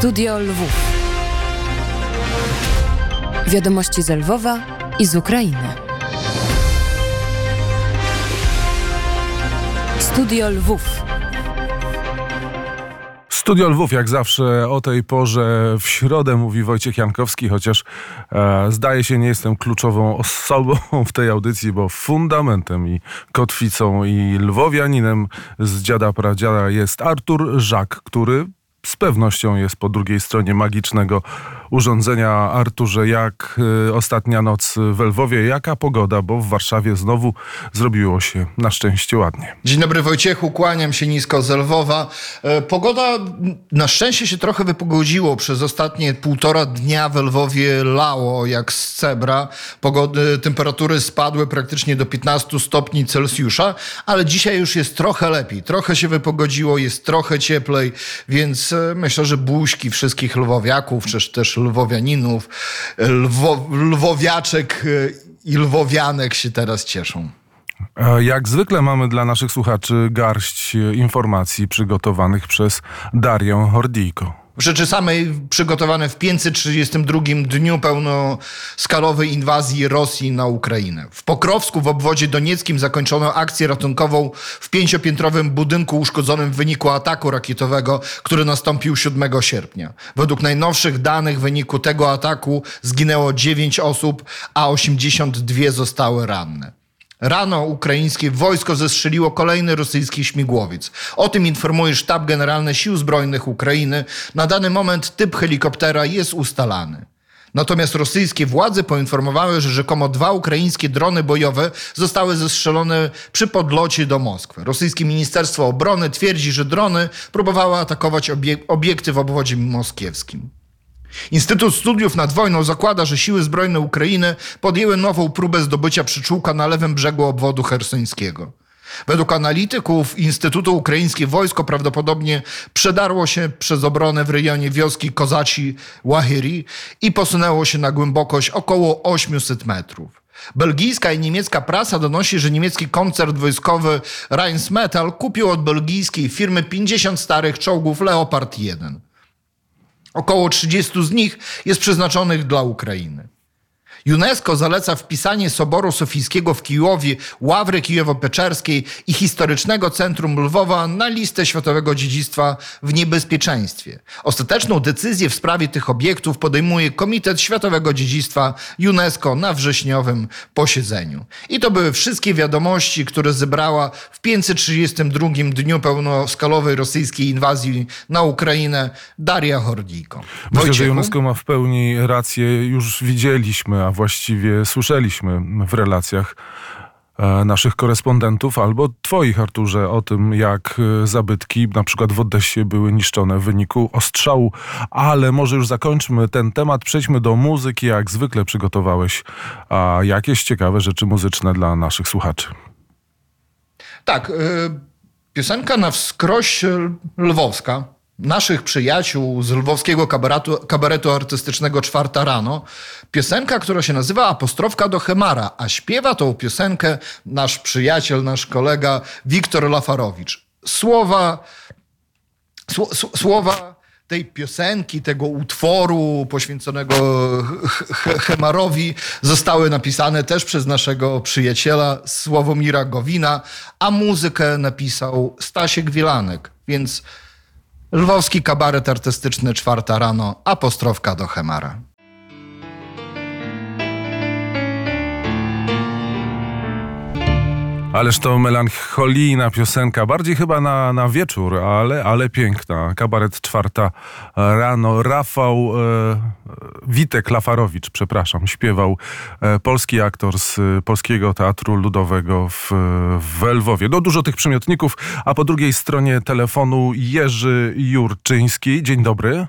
Studio Lwów. Wiadomości z Lwowa i z Ukrainy. Studio Lwów. Studio Lwów, jak zawsze o tej porze w środę mówi Wojciech Jankowski, chociaż e, zdaje się nie jestem kluczową osobą w tej audycji, bo fundamentem i kotwicą i lwowianinem z dziada pradziada jest Artur Żak, który z pewnością jest po drugiej stronie magicznego urządzenia. Arturze, jak y, ostatnia noc w Lwowie, jaka pogoda, bo w Warszawie znowu zrobiło się na szczęście ładnie. Dzień dobry Wojciechu, kłaniam się nisko z Lwowa. E, Pogoda na szczęście się trochę wypogodziło. Przez ostatnie półtora dnia w Lwowie lało jak z cebra. Pogody, temperatury spadły praktycznie do 15 stopni Celsjusza, ale dzisiaj już jest trochę lepiej. Trochę się wypogodziło, jest trochę cieplej, więc e, myślę, że buźki wszystkich lwowiaków, czy też lwowianinów, lwo, lwowiaczek e, i lwowianek się teraz cieszą. E, Jak zwykle mamy dla naszych słuchaczy garść e, informacji przygotowanych przez Darię Hordijko. Rzeczy samej przygotowane w 532 dniu pełnoskalowej inwazji Rosji na Ukrainę. W Pokrowsku w obwodzie donieckim zakończono akcję ratunkową w pięciopiętrowym budynku uszkodzonym w wyniku ataku rakietowego, który nastąpił 7 sierpnia. Według najnowszych danych w wyniku tego ataku zginęło 9 osób, a 82 zostały ranne. Rano ukraińskie wojsko zestrzeliło kolejny rosyjski śmigłowiec. O tym informuje Sztab Generalny Sił Zbrojnych Ukrainy. Na dany moment typ helikoptera jest ustalany. Natomiast rosyjskie władze poinformowały, że rzekomo dwa ukraińskie drony bojowe zostały zestrzelone przy podlocie do Moskwy. Rosyjskie Ministerstwo Obrony twierdzi, że drony próbowały atakować obie- obiekty w obwodzie moskiewskim. Instytut Studiów nad Wojną zakłada, że siły zbrojne Ukrainy podjęły nową próbę zdobycia przyczółka na lewym brzegu obwodu hersońskiego. Według analityków Instytutu Ukraińskie wojsko prawdopodobnie przedarło się przez obronę w rejonie wioski Kozaci Łahiri i posunęło się na głębokość około 800 metrów. Belgijska i niemiecka prasa donosi, że niemiecki koncern wojskowy Rheinmetall kupił od belgijskiej firmy 50 starych czołgów Leopard 1. Około 30 z nich jest przeznaczonych dla Ukrainy. UNESCO zaleca wpisanie Soboru Sofijskiego w Kijowie, Ławry Kijowo-Peczerskiej i historycznego centrum Lwowa na listę światowego dziedzictwa w niebezpieczeństwie. Ostateczną decyzję w sprawie tych obiektów podejmuje Komitet Światowego Dziedzictwa UNESCO na wrześniowym posiedzeniu. I to były wszystkie wiadomości, które zebrała w 532 dniu pełnoskalowej rosyjskiej inwazji na Ukrainę Daria Hordijko. Myślę, że Wojciechu? UNESCO ma w pełni rację. Już widzieliśmy, właściwie słyszeliśmy w relacjach e, naszych korespondentów albo twoich, Arturze, o tym, jak e, zabytki na przykład w Odessie były niszczone w wyniku ostrzału. Ale może już zakończmy ten temat, przejdźmy do muzyki. Jak zwykle przygotowałeś a, jakieś ciekawe rzeczy muzyczne dla naszych słuchaczy. Tak, y, piosenka na wskroś lwowska, naszych przyjaciół z lwowskiego kabaretu, kabaretu artystycznego Czwarta Rano. Piosenka, która się nazywa Apostrofka do Hemara, a śpiewa tą piosenkę nasz przyjaciel, nasz kolega Wiktor Lafarowicz. Słowa, sło, sło- słowa tej piosenki, tego utworu poświęconego Hemarowi zostały napisane też przez naszego przyjaciela Sławomira Gowina, a muzykę napisał Stasiek Wielanek, więc lwowski kabaret artystyczny Czwarta Rano, apostrofka do Hemara. Ależ to melancholijna piosenka, bardziej chyba na, na wieczór, ale, ale piękna. Kabaret czwarta rano. Rafał e, Witek Lafarowicz, przepraszam, śpiewał e, polski aktor z e, Polskiego Teatru Ludowego w, w Lwowie. No dużo tych przymiotników, a po drugiej stronie telefonu Jerzy Jurczyński. Dzień dobry.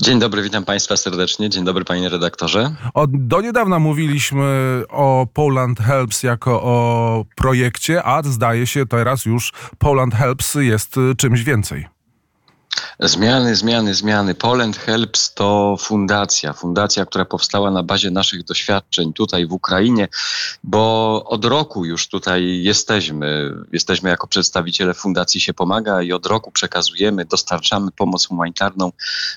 Dzień dobry, witam Państwa serdecznie. Dzień dobry, panie redaktorze. Od, do niedawna mówiliśmy o Poland Helps jako o projekcie, a zdaje się teraz już Poland Helps jest y, czymś więcej. Zmiany, zmiany, zmiany. Poland Helps to fundacja, fundacja, która powstała na bazie naszych doświadczeń tutaj w Ukrainie, bo od roku już tutaj jesteśmy. Jesteśmy jako przedstawiciele Fundacji się pomaga i od roku przekazujemy, dostarczamy pomoc humanitarną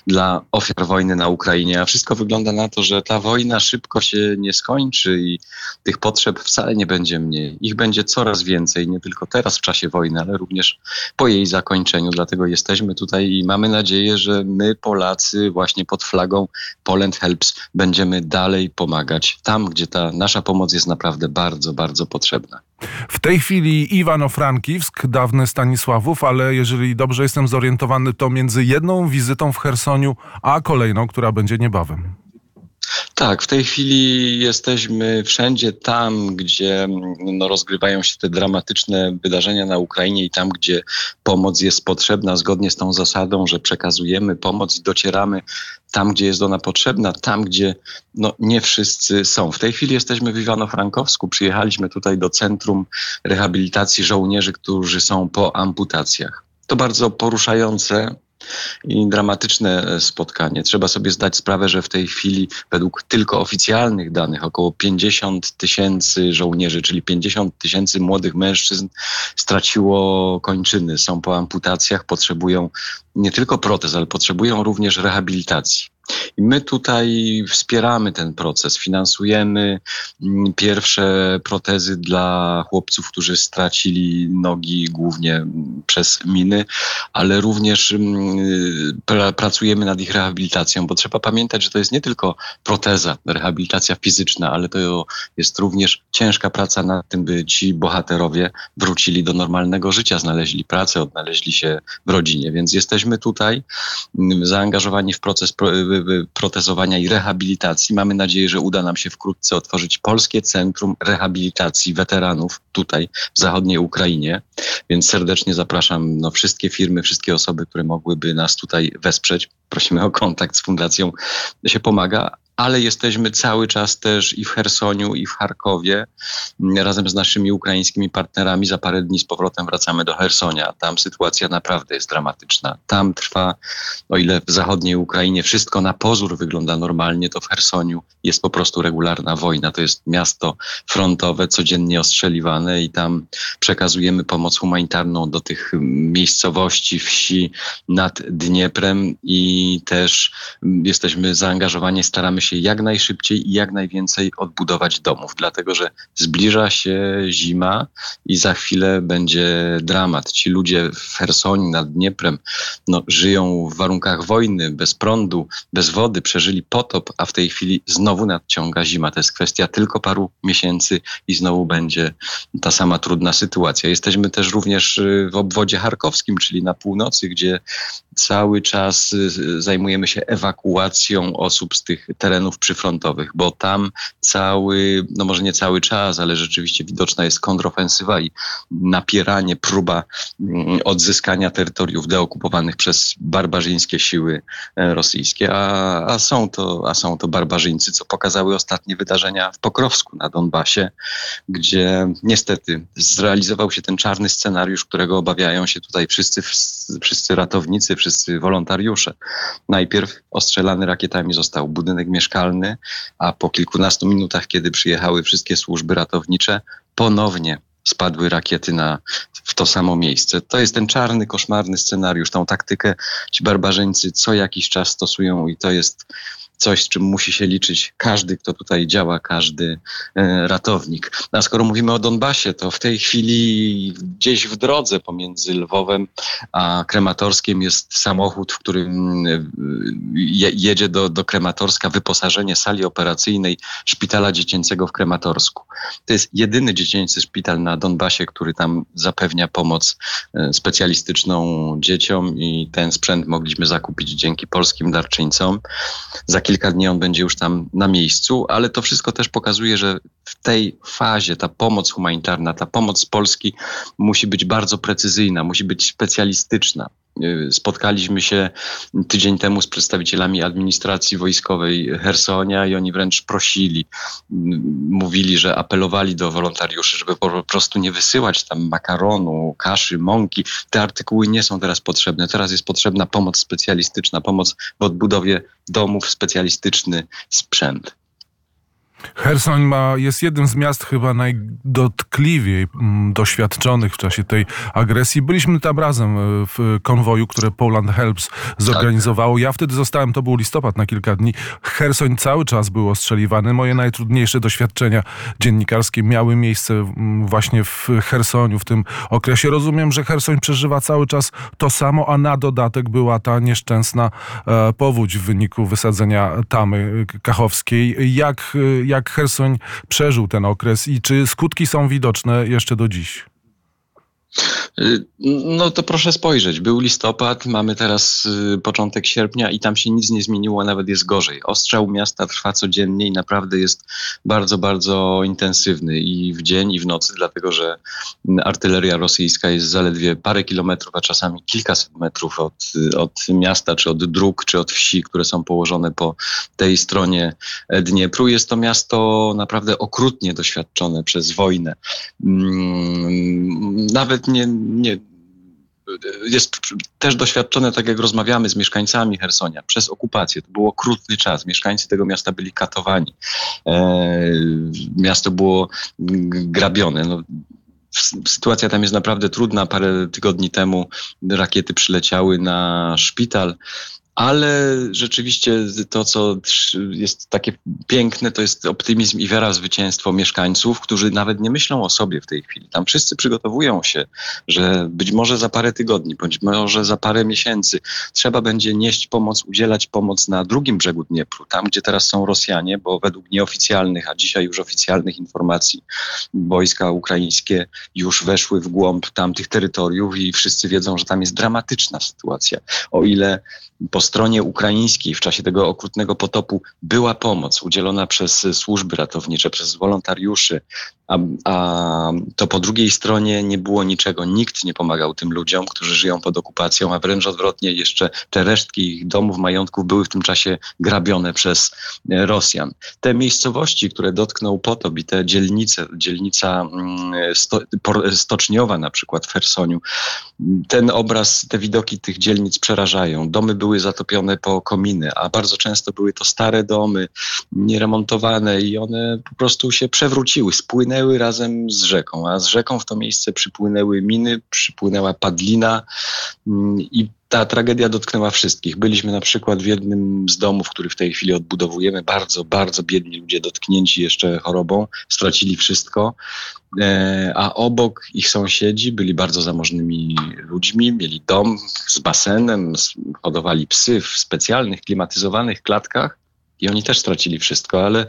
dla ofiar wojny na Ukrainie. A wszystko wygląda na to, że ta wojna szybko się nie skończy i tych potrzeb wcale nie będzie mniej. Ich będzie coraz więcej, nie tylko teraz w czasie wojny, ale również po jej zakończeniu. Dlatego jesteśmy tutaj i mamy nadzieję, że my, Polacy, właśnie pod flagą Poland Helps, będziemy dalej pomagać tam, gdzie ta nasza pomoc jest naprawdę bardzo, bardzo potrzebna. W tej chwili Iwano-Frankiwsk, dawny Stanisławów, ale jeżeli dobrze jestem zorientowany, to między jedną wizytą w Chersoniu, a kolejną, która będzie niebawem. Tak, w tej chwili jesteśmy wszędzie tam, gdzie no, rozgrywają się te dramatyczne wydarzenia na Ukrainie i tam, gdzie pomoc jest potrzebna, zgodnie z tą zasadą, że przekazujemy pomoc i docieramy tam, gdzie jest ona potrzebna, tam, gdzie no, nie wszyscy są. W tej chwili jesteśmy w Iwano-Frankowsku. Przyjechaliśmy tutaj do Centrum Rehabilitacji Żołnierzy, którzy są po amputacjach. To bardzo poruszające, i dramatyczne e, spotkanie. Trzeba sobie zdać sprawę, że w tej chwili według tylko oficjalnych danych około 50 tysięcy żołnierzy, czyli 50 tysięcy młodych mężczyzn straciło kończyny, są po amputacjach, potrzebują nie tylko protez, ale potrzebują również rehabilitacji. I my tutaj wspieramy ten proces, finansujemy mm, pierwsze protezy dla chłopców, którzy stracili nogi głównie przez miny, ale również mm, pracujemy nad ich rehabilitacją, bo trzeba pamiętać, że to jest nie tylko proteza, rehabilitacja fizyczna, ale to jest również ciężka praca nad tym, by ci bohaterowie wrócili do normalnego życia, znaleźli pracę, odnaleźli się w rodzinie. Więc jesteśmy tutaj mm, zaangażowani w proces protezowania i rehabilitacji. Mamy nadzieję, że uda nam się wkrótce otworzyć Polskie Centrum Rehabilitacji Weteranów tutaj w zachodniej Ukrainie. Więc serdecznie zapraszam no, wszystkie firmy, wszystkie osoby, które mogłyby nas tutaj wesprzeć. Prosimy o kontakt z Fundacją się pomaga, ale jesteśmy cały czas też i w Hersoniu, i w Charkowie razem z naszymi ukraińskimi partnerami. Za parę dni z powrotem wracamy do Hersonia. Tam sytuacja naprawdę jest dramatyczna. Tam trwa, o ile w zachodniej Ukrainie wszystko na pozór wygląda normalnie, to w Hersoniu jest po prostu regularna wojna. To jest miasto frontowe, codziennie ostrzeliwane i tam przekazujemy pomoc humanitarną do tych miejscowości, wsi nad Dnieprem i też jesteśmy zaangażowani, staramy się się jak najszybciej i jak najwięcej odbudować domów, dlatego że zbliża się zima i za chwilę będzie dramat. Ci ludzie w Hersoni nad Dnieprem no, żyją w warunkach wojny, bez prądu, bez wody, przeżyli potop, a w tej chwili znowu nadciąga zima. To jest kwestia tylko paru miesięcy i znowu będzie ta sama trudna sytuacja. Jesteśmy też również y, w obwodzie charkowskim, czyli na północy, gdzie cały czas y, zajmujemy się ewakuacją osób z tych terenów przyfrontowych, bo tam cały, no może nie cały czas, ale rzeczywiście widoczna jest kontrofensywa i napieranie, próba mm, odzyskania terytoriów deokupowanych przez barbarzyńskie siły e, rosyjskie, a, a, są to, a są to barbarzyńcy, co pokazały ostatnie wydarzenia w Pokrowsku na Donbasie, gdzie niestety zrealizował się ten czarny scenariusz, którego obawiają się tutaj wszyscy, wszyscy ratownicy, wszyscy wolontariusze. Najpierw ostrzelany rakietami został budynek mieszkalny, a po kilkunastu minutach, kiedy przyjechały wszystkie służby ratownicze, ponownie spadły rakiety na, w to samo miejsce. To jest ten czarny, koszmarny scenariusz. Tą taktykę ci barbarzyńcy co jakiś czas stosują i to jest coś, z czym musi się liczyć każdy, kto tutaj działa, każdy e, ratownik. A skoro mówimy o Donbasie, to w tej chwili gdzieś w drodze pomiędzy Lwowem a Krematorskiem jest samochód, w którym e, jedzie do, do Krematorska wyposażenie sali operacyjnej szpitala dziecięcego w Krematorsku. To jest jedyny dziecięcy szpital na Donbasie, który tam zapewnia pomoc e, specjalistyczną dzieciom i ten sprzęt mogliśmy zakupić dzięki polskim darczyńcom. Za kilka dni on będzie już tam na miejscu, ale to wszystko też pokazuje, że w tej fazie ta pomoc humanitarna, ta pomoc z Polski musi być bardzo precyzyjna, musi być specjalistyczna. Y, Spotkaliśmy się tydzień temu z przedstawicielami administracji wojskowej Hersonia i oni wręcz prosili, mówili, że apelowali do wolontariuszy, żeby po prostu nie wysyłać tam makaronu, kaszy, mąki. Te artykuły nie są teraz potrzebne. Teraz jest potrzebna pomoc specjalistyczna, pomoc w odbudowie domów, specjalistyczny sprzęt. Hersoń ma, jest jednym z miast chyba najdotkliwiej mm, doświadczonych w czasie tej agresji. Byliśmy tam razem e, w konwoju, które Poland Helps zorganizowało. Ja wtedy zostałem, to był listopad na kilka dni. Hersoń cały czas był ostrzeliwany. Moje najtrudniejsze doświadczenia dziennikarskie miały miejsce mm, właśnie w Hersoniu w tym okresie. Rozumiem, że Hersoń przeżywa cały czas to samo, a na dodatek była ta nieszczęsna e, powódź w wyniku wysadzenia tamy kachowskiej. Jak, e, jak Hersoń przeżył ten okres i czy skutki są widoczne jeszcze do dziś? Y, No to proszę spojrzeć. Był listopad, mamy teraz y, początek sierpnia i tam się nic nie zmieniło, nawet jest gorzej. Ostrzał miasta trwa codziennie i naprawdę jest bardzo, bardzo intensywny i w dzień, i w nocy, dlatego że artyleria rosyjska jest zaledwie parę kilometrów, a czasami kilkaset metrów od, od miasta, czy od dróg, czy od wsi, które są położone po tej stronie Dniepru. Jest to miasto naprawdę okrutnie doświadczone przez wojnę. Mm, Nawet nie, nie jest też doświadczone, tak jak rozmawiamy z mieszkańcami Hersonia, przez okupację. To był okrutny czas. Mieszkańcy tego miasta byli katowani. E, miasto było grabione. No, sytuacja tam jest naprawdę trudna. Parę tygodni temu rakiety przyleciały na szpital. Ale rzeczywiście to, co jest takie piękne, to jest optymizm i wiara w zwycięstwo mieszkańców, którzy nawet nie myślą o sobie w tej chwili. Tam wszyscy przygotowują się, że być może za parę tygodni, bądź może za parę miesięcy trzeba będzie nieść pomoc, udzielać pomoc na drugim brzegu Dniepru, tam gdzie teraz są Rosjanie, bo według nieoficjalnych, a dzisiaj już oficjalnych informacji wojska ukraińskie już weszły w głąb tamtych terytoriów i wszyscy wiedzą, że tam jest dramatyczna sytuacja. O ile po stronie ukraińskiej w czasie tego okrutnego potopu była pomoc udzielona przez służby ratownicze, przez wolontariuszy, a, a to po drugiej stronie nie było niczego. Nikt nie pomagał tym ludziom, którzy żyją pod okupacją, a wręcz odwrotnie jeszcze te resztki ich domów, majątków były w tym czasie grabione przez e, Rosjan. Te miejscowości, które dotknął potop i te dzielnice, dzielnica mm, sto, stoczniowa na przykład w Hersoniu, ten obraz, te widoki tych dzielnic przerażają. Domy były zatopione po kominy, a bardzo często były to stare domy, nieremontowane i one po prostu się przewróciły, spłynęły razem z rzeką, a z rzeką w to miejsce przypłynęły miny, przypłynęła padlina mm, i ta tragedia dotknęła wszystkich. Byliśmy na przykład w jednym z domów, który w tej chwili odbudowujemy. Bardzo, bardzo biedni ludzie dotknięci jeszcze chorobą, stracili wszystko. E, a obok ich sąsiedzi byli bardzo zamożnymi ludźmi, mieli dom z basenem, hodowali psy w specjalnych, klimatyzowanych klatkach. I oni też stracili wszystko, ale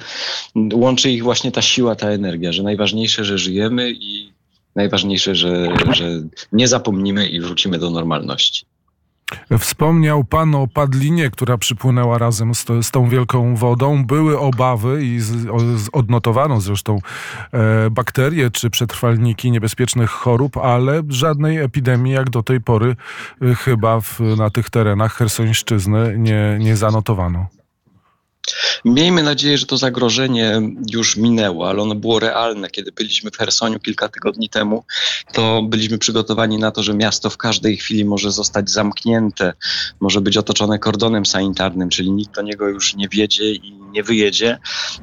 łączy ich właśnie ta siła, ta energia, że najważniejsze, że żyjemy i najważniejsze, że, że nie zapomnimy i wrócimy do normalności. Wspomniał Pan o padlinie, która przypłynęła razem z, z tą wielką wodą. Były obawy i z, z, odnotowano zresztą e, bakterie czy przetrwalniki niebezpiecznych chorób, ale żadnej epidemii jak do tej pory e, chyba w, na tych terenach Hersońszczyzny nie, nie zanotowano. Miejmy nadzieję, że to zagrożenie już minęło, ale ono było realne. Kiedy byliśmy w Hersoniu kilka tygodni temu, to byliśmy przygotowani na to, że miasto w każdej chwili może zostać zamknięte, może być otoczone kordonem sanitarnym, czyli nikt do niego już nie wiedzie i nie wyjedzie,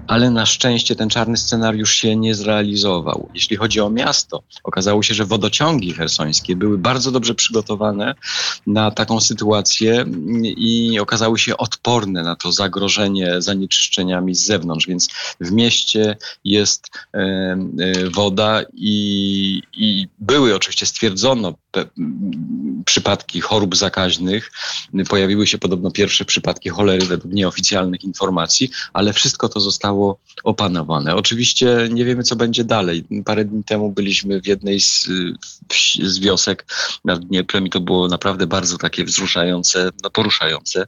ale na szczęście ten czarny scenariusz się nie zrealizował. Jeśli chodzi o miasto, okazało się, że wodociągi hersońskie były bardzo dobrze przygotowane na taką sytuację i okazały się odporne na to zagrożenie zanieczyszczeniami z zewnątrz, więc w mieście jest e, e, woda i, i były oczywiście stwierdzono przypadki chorób zakaźnych. Pojawiły się podobno pierwsze przypadki cholery według nieoficjalnych informacji, ale wszystko to zostało opanowane. Oczywiście nie wiemy, co będzie dalej. Parę dni temu byliśmy w jednej z, z wiosek nad Dnieprem i to było naprawdę bardzo takie wzruszające, no poruszające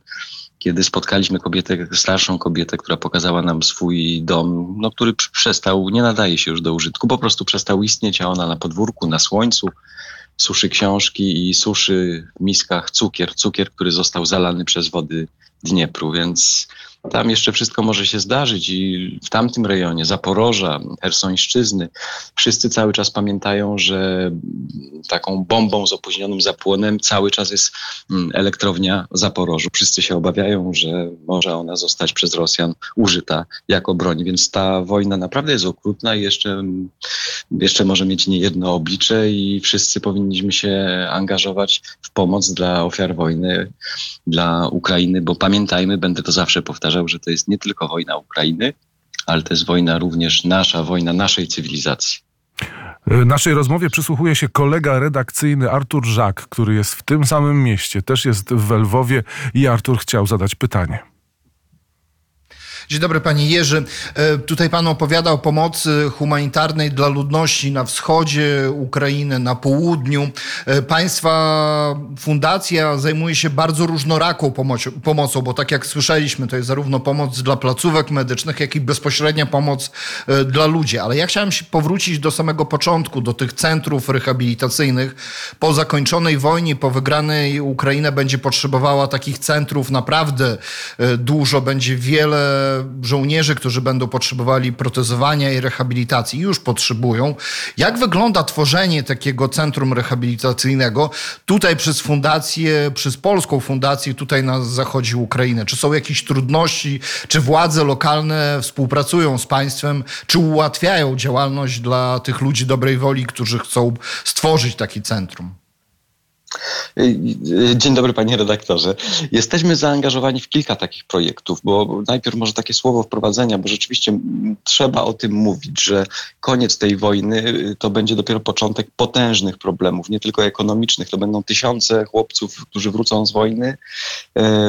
kiedy spotkaliśmy kobietę, starszą kobietę, która pokazała nam swój dom, no, który przestał, nie nadaje się już do użytku, po prostu przestał istnieć, a ona na podwórku, na słońcu suszy książki i suszy w miskach cukier, cukier, który został zalany przez wody Dniepru, więc tam jeszcze wszystko może się zdarzyć i w tamtym rejonie Zaporoża, Hersońszczyzny, wszyscy cały czas pamiętają, że taką bombą z opóźnionym zapłonem cały czas jest mm, elektrownia Zaporożu. Wszyscy się obawiają, że może ona zostać przez Rosjan użyta jako broń, więc ta wojna naprawdę jest okrutna i jeszcze, jeszcze może mieć niejedno oblicze i wszyscy powinniśmy się angażować w pomoc dla ofiar wojny, dla Ukrainy, bo pamiętajmy, będę to zawsze powtarzał, że to jest nie tylko wojna Ukrainy, ale to jest wojna również nasza, wojna naszej cywilizacji. Naszej rozmowie przysłuchuje się kolega redakcyjny Artur Żak, który jest w tym samym mieście, też jest w Lwowie i Artur chciał zadać pytanie. Dzień dobry panie Jerzy. E, Tutaj pan opowiada o pomocy humanitarnej dla ludności na wschodzie Ukrainy, na południu. E, Państwa fundacja zajmuje się bardzo różnoraką pomocą, bo tak jak słyszeliśmy, to jest zarówno pomoc dla placówek medycznych, jak i bezpośrednia pomoc e, dla ludzi. Ale ja chciałem się powrócić do samego początku, do tych centrów rehabilitacyjnych. Po zakończonej wojnie, po wygranej Ukraina będzie potrzebowała takich centrów naprawdę dużo. Będzie wiele żołnierzy, którzy będą potrzebowali protezowania i rehabilitacji, już potrzebują. Jak wygląda tworzenie takiego centrum rehabilitacyjnego tutaj przez fundację, przez polską fundację tutaj na zachodzie Ukrainy? Czy są jakieś trudności? Czy władze lokalne współpracują z państwem? Czy ułatwiają działalność dla tych ludzi dobrej woli, którzy chcą stworzyć takie centrum? Dzień dobry, panie redaktorze. Jesteśmy zaangażowani w kilka takich projektów, bo najpierw może takie słowo wprowadzenia, bo rzeczywiście trzeba o tym mówić, że koniec tej wojny y, to będzie dopiero początek potężnych problemów, nie tylko ekonomicznych. To będą tysiące chłopców, którzy wrócą z wojny,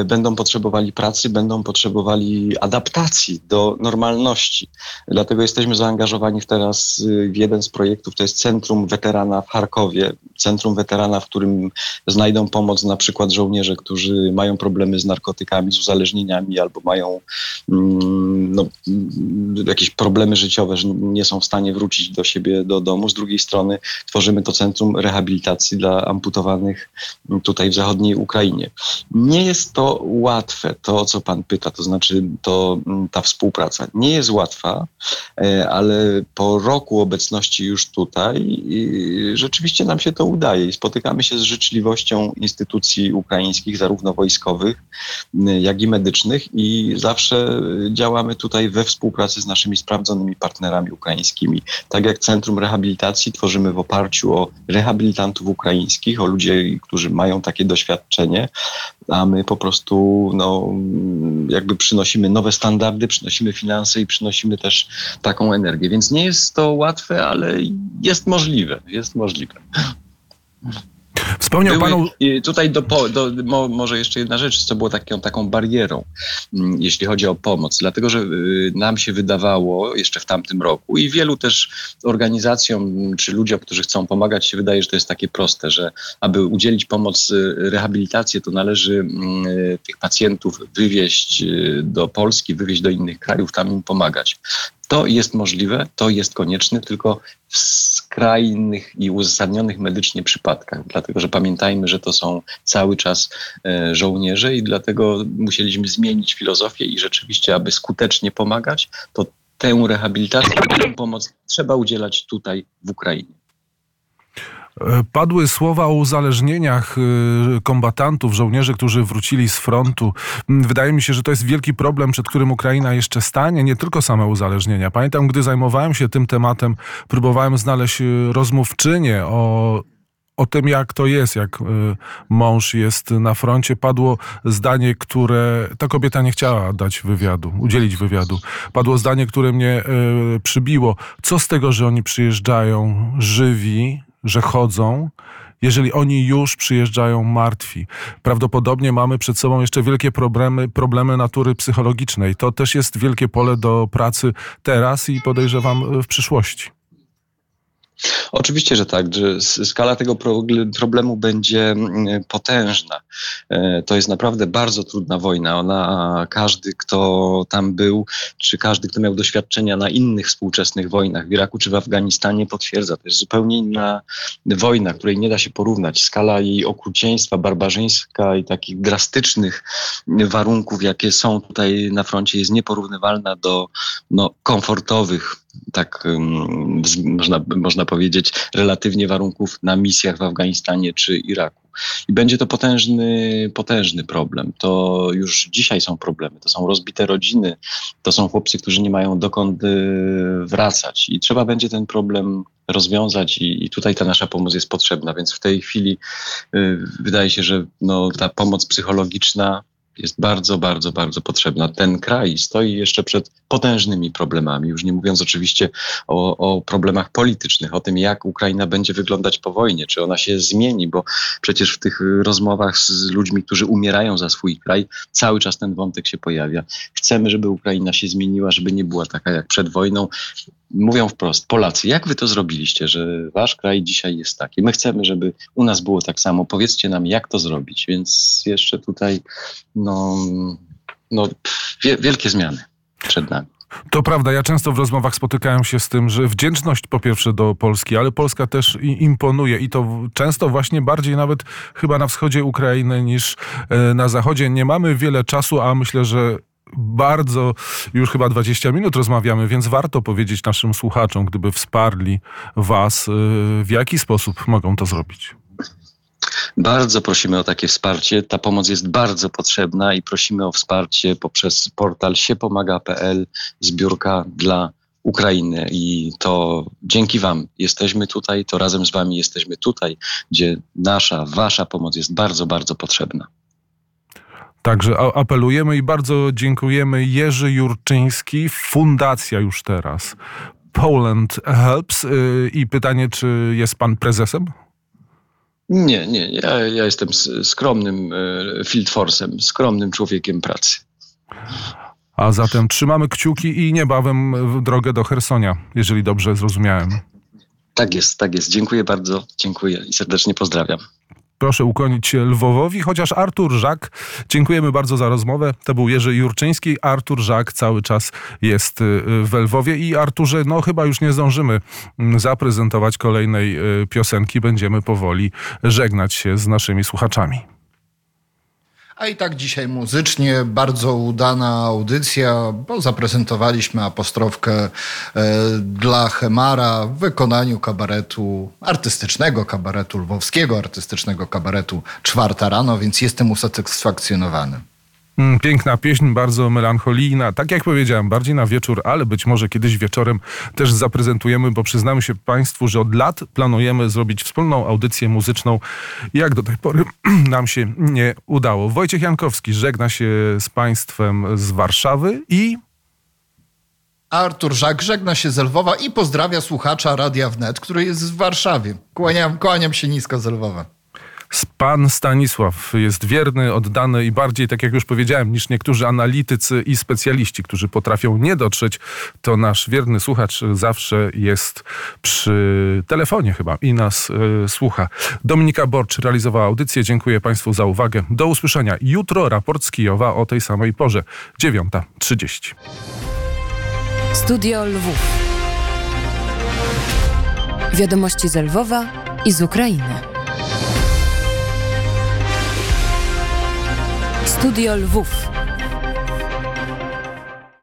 będą potrzebowali pracy, będą potrzebowali adaptacji do normalności. Dlatego jesteśmy zaangażowani teraz y, w jeden z projektów, to jest Centrum Weterana w Charkowie. Centrum Weterana, w którym znajdą pomoc na przykład żołnierze, którzy mają problemy z narkotykami, z uzależnieniami albo mają mm, no, mm, jakieś problemy życiowe, że nie są w stanie wrócić do siebie do domu. Z drugiej strony tworzymy to centrum rehabilitacji dla amputowanych tutaj w zachodniej Ukrainie. Nie jest to łatwe, to o co pan pyta, to znaczy to, mm, ta współpraca nie jest łatwa, e, ale po roku obecności już tutaj rzeczywiście nam się to udaje i spotykamy się z życzliwością instytucji ukraińskich, zarówno wojskowych, y, jak i medycznych i zawsze działamy tutaj we współpracy z naszymi sprawdzonymi partnerami ukraińskimi. Tak jak Centrum Rehabilitacji tworzymy w oparciu o rehabilitantów ukraińskich, o ludzi, którzy mają takie doświadczenie, a my po prostu no, jakby przynosimy nowe standardy, przynosimy finanse i przynosimy też taką energię. Więc nie jest to łatwe, ale jest możliwe. Jest możliwe. Wspomniał Były, panu... tutaj do, do, mo, może jeszcze jedna rzecz, co było taką, taką barierą, mm, jeśli chodzi o pomoc. Dlatego, że y, nam się wydawało jeszcze w tamtym roku i wielu też organizacjom mm, czy ludziom, którzy chcą pomagać, się wydaje, że to jest takie proste, że aby udzielić pomoc, y, rehabilitację, to należy mm, tych pacjentów wywieźć y, do Polski, wywieźć do innych krajów, tam im pomagać. To jest możliwe, to jest konieczne, tylko w skrajnych i uzasadnionych medycznie przypadkach, dlatego że pamiętajmy, że to są cały czas e, żołnierze i dlatego musieliśmy zmienić filozofię i rzeczywiście, aby skutecznie pomagać, to tę rehabilitację, tę pomoc trzeba udzielać tutaj w Ukrainie. Padły słowa o uzależnieniach y, kombatantów, żołnierzy, którzy wrócili z frontu. Wydaje mi się, że to jest wielki problem, przed którym Ukraina jeszcze stanie, nie tylko same uzależnienia. Pamiętam, gdy zajmowałem się tym tematem, próbowałem znaleźć y, rozmówczynię o o tym, jak to jest, jak y, mąż jest na froncie, padło zdanie, które ta kobieta nie chciała dać wywiadu, udzielić wywiadu. Padło zdanie, które mnie przybiło. Co z tego, że oni przyjeżdżają żywi, że chodzą, jeżeli oni już przyjeżdżają martwi. Prawdopodobnie mamy przed sobą jeszcze wielkie problemy, problemy natury psychologicznej. To też jest wielkie pole do pracy teraz i podejrzewam w przyszłości. Oczywiście, że tak, skala tego pro- problemu będzie mm, potężna. E, To jest naprawdę bardzo trudna wojna. Ona, każdy, kto tam był, czy każdy, kto miał doświadczenia na innych współczesnych wojnach w Iraku czy w Afganistanie, potwierdza. To jest zupełnie inna wojna, której nie da się porównać. Skala jej okrucieństwa, barbarzyństwa i takich drastycznych warunków, jakie są tutaj na froncie, jest nieporównywalna do no, komfortowych tak można, można powiedzieć, relatywnie warunków na misjach w Afganistanie czy Iraku. I będzie to potężny, potężny problem. To już dzisiaj są problemy. To są rozbite rodziny, to są chłopcy, którzy nie mają dokąd y, wracać. I trzeba będzie ten problem rozwiązać i, i tutaj ta nasza pomoc jest potrzebna. Więc w tej chwili y, wydaje się, że no, ta pomoc psychologiczna jest bardzo, bardzo, bardzo potrzebna. Ten kraj stoi jeszcze przed potężnymi problemami, już nie mówiąc oczywiście o, o problemach politycznych, o tym, jak Ukraina będzie wyglądać po wojnie, czy ona się zmieni, bo przecież w tych rozmowach z ludźmi, którzy umierają za swój kraj, cały czas ten wątek się pojawia. Chcemy, żeby Ukraina się zmieniła, żeby nie była taka jak przed wojną. Mówią wprost, Polacy, jak wy to zrobiliście, że wasz kraj dzisiaj jest taki? My chcemy, żeby u nas było tak samo. Powiedzcie nam, jak to zrobić. Więc jeszcze tutaj, no, no wie, wielkie zmiany przed nami. To prawda, ja często w rozmowach spotykałem się z tym, że wdzięczność po pierwsze do Polski, ale Polska też imponuje i to często właśnie bardziej nawet chyba na wschodzie Ukrainy niż e, na zachodzie. Nie mamy wiele czasu, a myślę, że bardzo już chyba 20 minut rozmawiamy, więc warto powiedzieć naszym słuchaczom, gdyby wsparli was, e, w jaki sposób mogą to zrobić. Bardzo prosimy o takie wsparcie. Ta pomoc jest bardzo potrzebna i prosimy o wsparcie poprzez portal siepomaga.pl, zbiórka dla Ukrainy. I to dzięki Wam jesteśmy tutaj, to razem z Wami jesteśmy tutaj, gdzie nasza, Wasza pomoc jest bardzo, bardzo potrzebna. Także apelujemy i bardzo dziękujemy. Jerzy Jurczyński, fundacja już teraz. Poland Helps. Y, I pytanie, czy jest pan prezesem? Nie, nie, ja, ja jestem skromnym e, field force'em, skromnym człowiekiem pracy. A zatem trzymamy kciuki i niebawem w drogę do Hersonia, jeżeli dobrze zrozumiałem. Tak jest, tak jest. Dziękuję bardzo, dziękuję i serdecznie pozdrawiam. Proszę ukłonić się Lwowowi, chociaż Artur Żak, dziękujemy bardzo za rozmowę. To był Jerzy Jurczyński. Artur Żak cały czas jest y, w Lwowie i Arturze, no chyba już nie zdążymy mm, zaprezentować kolejnej y, piosenki. Będziemy powoli żegnać się z naszymi słuchaczami. A i tak dzisiaj muzycznie bardzo udana audycja, bo zaprezentowaliśmy apostrofkę e, dla Chemara w wykonaniu kabaretu, artystycznego kabaretu lwowskiego, artystycznego kabaretu Czwarta Rano, więc jestem usatysfakcjonowany. Mm, Piękna pieśń, bardzo melancholijna. Tak jak powiedziałem, bardziej na wieczór, ale być może kiedyś wieczorem też zaprezentujemy, bo przyznamy się Państwu, że od lat planujemy zrobić wspólną audycję muzyczną. Jak do tej pory nam się nie udało. Wojciech Jankowski żegna się z Państwem z Warszawy i Artur Żak żegna się z Lwowa i pozdrawia słuchacza Radia Wnet, który jest w Warszawie. Kłaniam, kłaniam się nisko z Lwowa. Pan Stanisław jest wierny, oddany i bardziej, tak jak już powiedziałem, niż niektórzy analitycy i specjaliści, którzy potrafią nie dotrzeć, to nasz wierny słuchacz zawsze jest przy telefonie chyba i nas y, słucha. Dominika Borcz realizowała audycję. Dziękuję Państwu za uwagę. Do usłyszenia. Jutro raport z Kijowa o tej samej porze. 9.30. Studio Lwów. Wiadomości z Lwowa i z Ukrainy. Studio Lwów.